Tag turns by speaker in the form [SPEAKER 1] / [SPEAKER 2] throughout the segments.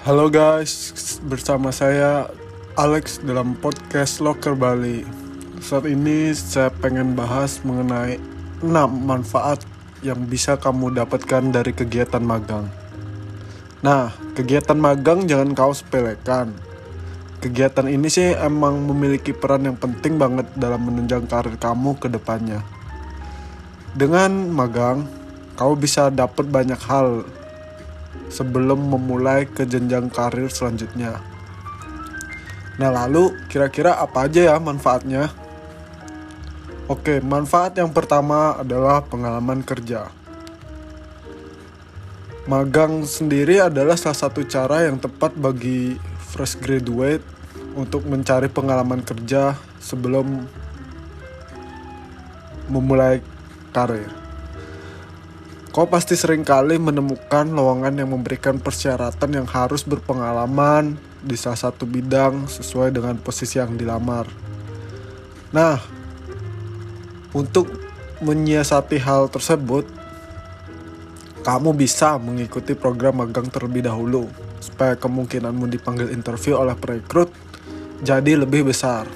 [SPEAKER 1] Halo guys, bersama saya Alex dalam podcast Locker Bali. Saat ini saya pengen bahas mengenai 6 manfaat yang bisa kamu dapatkan dari kegiatan magang. Nah, kegiatan magang jangan kau sepelekan. Kegiatan ini sih emang memiliki peran yang penting banget dalam menunjang karir kamu ke depannya. Dengan magang, kau bisa dapat banyak hal sebelum memulai ke jenjang karir selanjutnya. Nah, lalu kira-kira apa aja ya manfaatnya? Oke, manfaat yang pertama adalah pengalaman kerja. Magang sendiri adalah salah satu cara yang tepat bagi fresh graduate untuk mencari pengalaman kerja sebelum memulai karir. Kau pasti sering kali menemukan lowongan yang memberikan persyaratan yang harus berpengalaman di salah satu bidang sesuai dengan posisi yang dilamar. Nah, untuk menyiasati hal tersebut, kamu bisa mengikuti program magang terlebih dahulu supaya kemungkinanmu dipanggil interview oleh perekrut jadi lebih besar.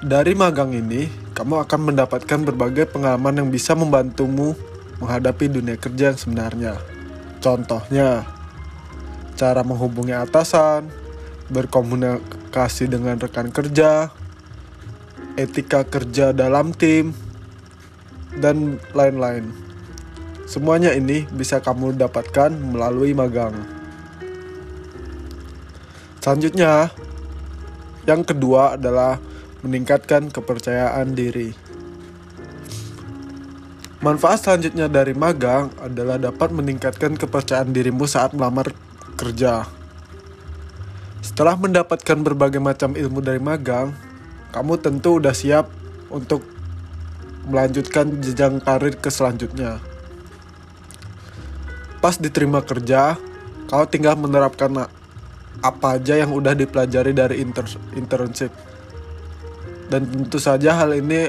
[SPEAKER 1] Dari magang ini, kamu akan mendapatkan berbagai pengalaman yang bisa membantumu menghadapi dunia kerja yang sebenarnya. Contohnya, cara menghubungi atasan, berkomunikasi dengan rekan kerja, etika kerja dalam tim, dan lain-lain. Semuanya ini bisa kamu dapatkan melalui magang. Selanjutnya, yang kedua adalah meningkatkan kepercayaan diri. Manfaat selanjutnya dari magang adalah dapat meningkatkan kepercayaan dirimu saat melamar kerja. Setelah mendapatkan berbagai macam ilmu dari magang, kamu tentu udah siap untuk melanjutkan jenjang karir ke selanjutnya. Pas diterima kerja, kau tinggal menerapkan apa aja yang udah dipelajari dari inter internship dan tentu saja hal ini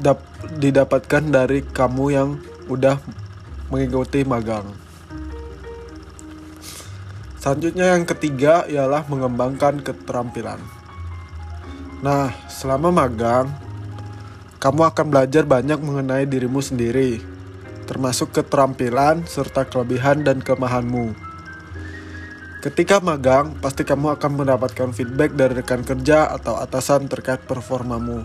[SPEAKER 1] dap didapatkan dari kamu yang udah mengikuti magang. Selanjutnya yang ketiga ialah mengembangkan keterampilan. Nah, selama magang, kamu akan belajar banyak mengenai dirimu sendiri, termasuk keterampilan serta kelebihan dan kelemahanmu. Ketika magang, pasti kamu akan mendapatkan feedback dari rekan kerja atau atasan terkait performamu.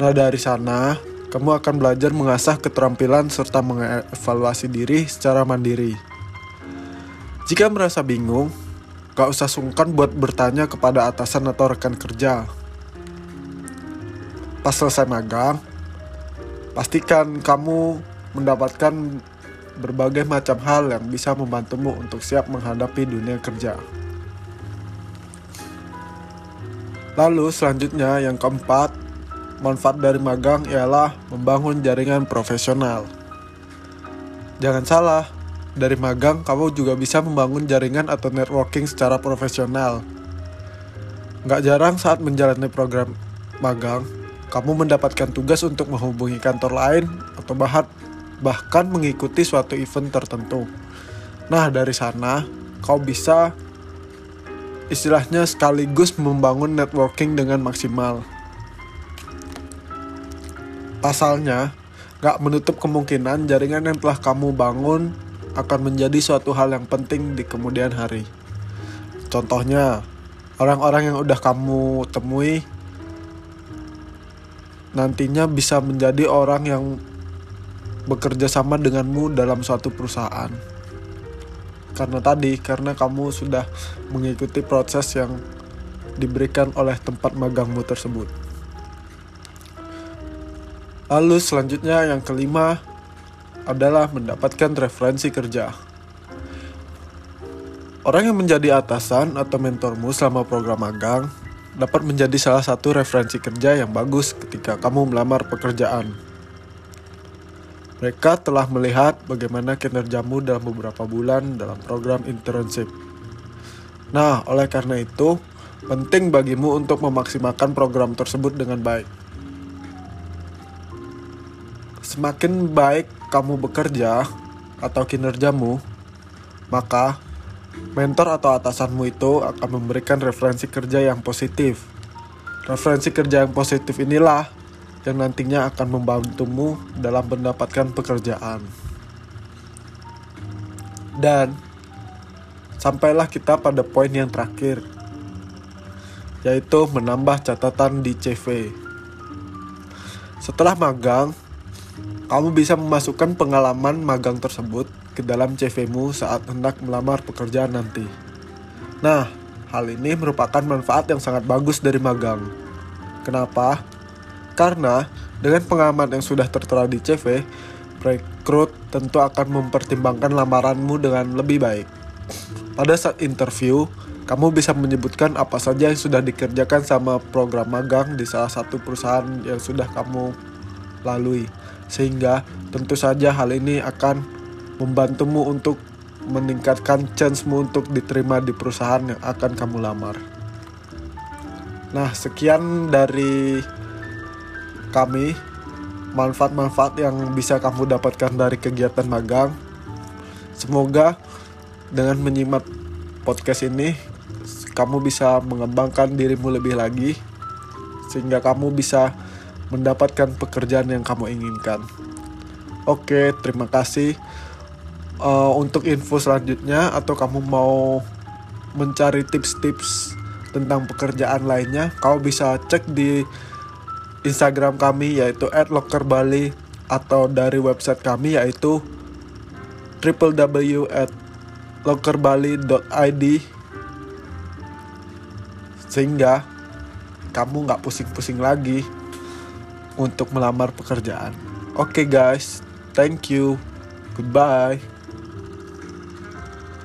[SPEAKER 1] Nah, dari sana, kamu akan belajar mengasah keterampilan serta mengevaluasi diri secara mandiri. Jika merasa bingung, gak usah sungkan buat bertanya kepada atasan atau rekan kerja. Pas selesai magang, pastikan kamu mendapatkan berbagai macam hal yang bisa membantumu untuk siap menghadapi dunia kerja. Lalu selanjutnya yang keempat, manfaat dari magang ialah membangun jaringan profesional. Jangan salah, dari magang kamu juga bisa membangun jaringan atau networking secara profesional. Gak jarang saat menjalani program magang, kamu mendapatkan tugas untuk menghubungi kantor lain atau bahkan bahkan mengikuti suatu event tertentu. Nah, dari sana kau bisa istilahnya sekaligus membangun networking dengan maksimal. Pasalnya, gak menutup kemungkinan jaringan yang telah kamu bangun akan menjadi suatu hal yang penting di kemudian hari. Contohnya, orang-orang yang udah kamu temui nantinya bisa menjadi orang yang bekerja sama denganmu dalam suatu perusahaan. Karena tadi, karena kamu sudah mengikuti proses yang diberikan oleh tempat magangmu tersebut. Lalu selanjutnya yang kelima adalah mendapatkan referensi kerja. Orang yang menjadi atasan atau mentormu selama program magang dapat menjadi salah satu referensi kerja yang bagus ketika kamu melamar pekerjaan. Mereka telah melihat bagaimana kinerjamu dalam beberapa bulan dalam program internship. Nah, oleh karena itu, penting bagimu untuk memaksimalkan program tersebut dengan baik. semakin baik kamu bekerja atau kinerjamu, maka mentor atau atasanmu itu akan memberikan referensi kerja yang positif. Referensi kerja yang positif inilah yang nantinya akan membantumu dalam mendapatkan pekerjaan. Dan sampailah kita pada poin yang terakhir, yaitu menambah catatan di CV. Setelah magang, kamu bisa memasukkan pengalaman magang tersebut ke dalam CV-mu saat hendak melamar pekerjaan nanti. Nah, hal ini merupakan manfaat yang sangat bagus dari magang. Kenapa? Karena dengan pengalaman yang sudah tertera di CV, rekrut tentu akan mempertimbangkan lamaranmu dengan lebih baik. Pada saat interview, kamu bisa menyebutkan apa saja yang sudah dikerjakan sama program magang di salah satu perusahaan yang sudah kamu lalui sehingga tentu saja hal ini akan membantumu untuk meningkatkan chance-mu untuk diterima di perusahaan yang akan kamu lamar. Nah, sekian dari kami manfaat-manfaat yang bisa kamu dapatkan dari kegiatan magang. Semoga dengan menyimak podcast ini kamu bisa mengembangkan dirimu lebih lagi sehingga kamu bisa mendapatkan pekerjaan yang kamu inginkan. Oke, terima kasih. Uh, untuk info selanjutnya atau kamu mau mencari tips-tips tentang pekerjaan lainnya, kamu bisa cek di Instagram kami yaitu @lockerbali atau dari website kami yaitu www.lockerbali.id sehingga kamu nggak pusing-pusing lagi untuk melamar pekerjaan. Oke okay guys, thank you. Goodbye.